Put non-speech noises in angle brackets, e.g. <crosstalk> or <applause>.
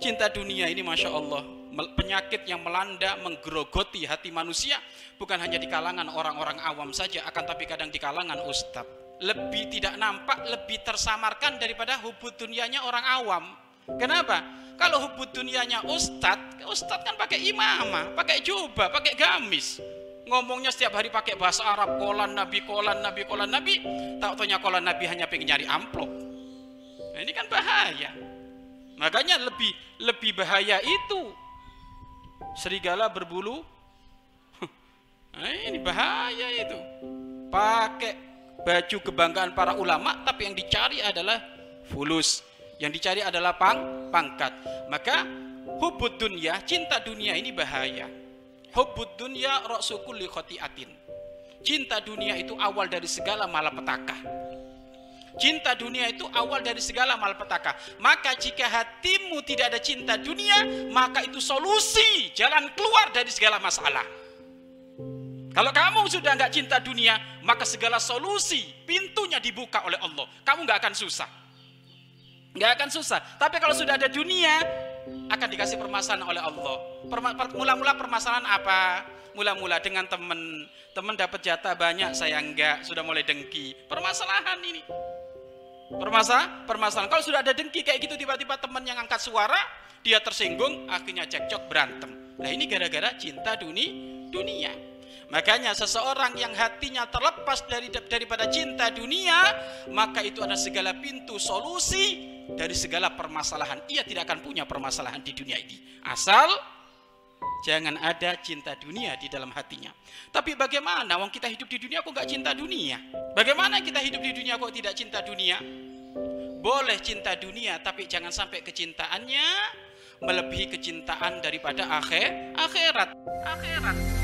Cinta dunia ini Masya Allah penyakit yang melanda menggerogoti hati manusia bukan hanya di kalangan orang-orang awam saja akan tapi kadang di kalangan ustadz lebih tidak nampak lebih tersamarkan daripada hubud dunianya orang awam. Kenapa? kalau hubud dunianya ustadz ustadz kan pakai imamah pakai jubah, pakai gamis. Ngomongnya setiap hari pakai bahasa Arab kolan nabi kolan nabi kolan nabi. Tak tanya kolan nabi hanya pengen nyari amplop. Nah, ini kan bahaya makanya lebih lebih bahaya itu. Serigala berbulu. <laughs> Nah, ini bahaya itu. Pakai baju kebanggaan para ulama tapi yang dicari adalah fulus. Yang dicari adalah pang pangkat. Maka hubud dunia cinta dunia ini bahaya. Hubbud dunya ra'su kulli khotiatin. Cinta dunia itu awal dari segala malapetaka. Cinta dunia itu awal dari segala malapetaka. Maka jika hatimu tidak ada cinta dunia, maka itu solusi jalan keluar dari segala masalah. Kalau kamu sudah nggak cinta dunia, maka segala solusi pintunya dibuka oleh Allah. Kamu nggak akan susah. Nggak akan susah. Tapi kalau sudah ada dunia, akan dikasih permasalahan oleh Allah. Mula-mula permasalahan apa? Mula-mula dengan teman, teman dapat jatah banyak, saya enggak, sudah mulai dengki. Permasalahan ini. Permasalahan, permasalahan. Kalau sudah ada dengki kayak gitu tiba-tiba teman yang angkat suara, dia tersinggung, akhirnya cekcok berantem. Nah ini gara-gara cinta dunia, dunia. Makanya seseorang yang hatinya terlepas dari daripada cinta dunia, maka itu ada segala pintu solusi dari segala permasalahan. Ia tidak akan punya permasalahan di dunia ini. Asal jangan ada cinta dunia di dalam hatinya. Tapi bagaimana wong kita hidup di dunia kok gak cinta dunia? Bagaimana kita hidup di dunia kok tidak cinta dunia? Boleh cinta dunia tapi jangan sampai kecintaannya melebihi kecintaan daripada akhir akhirat. Akhirat.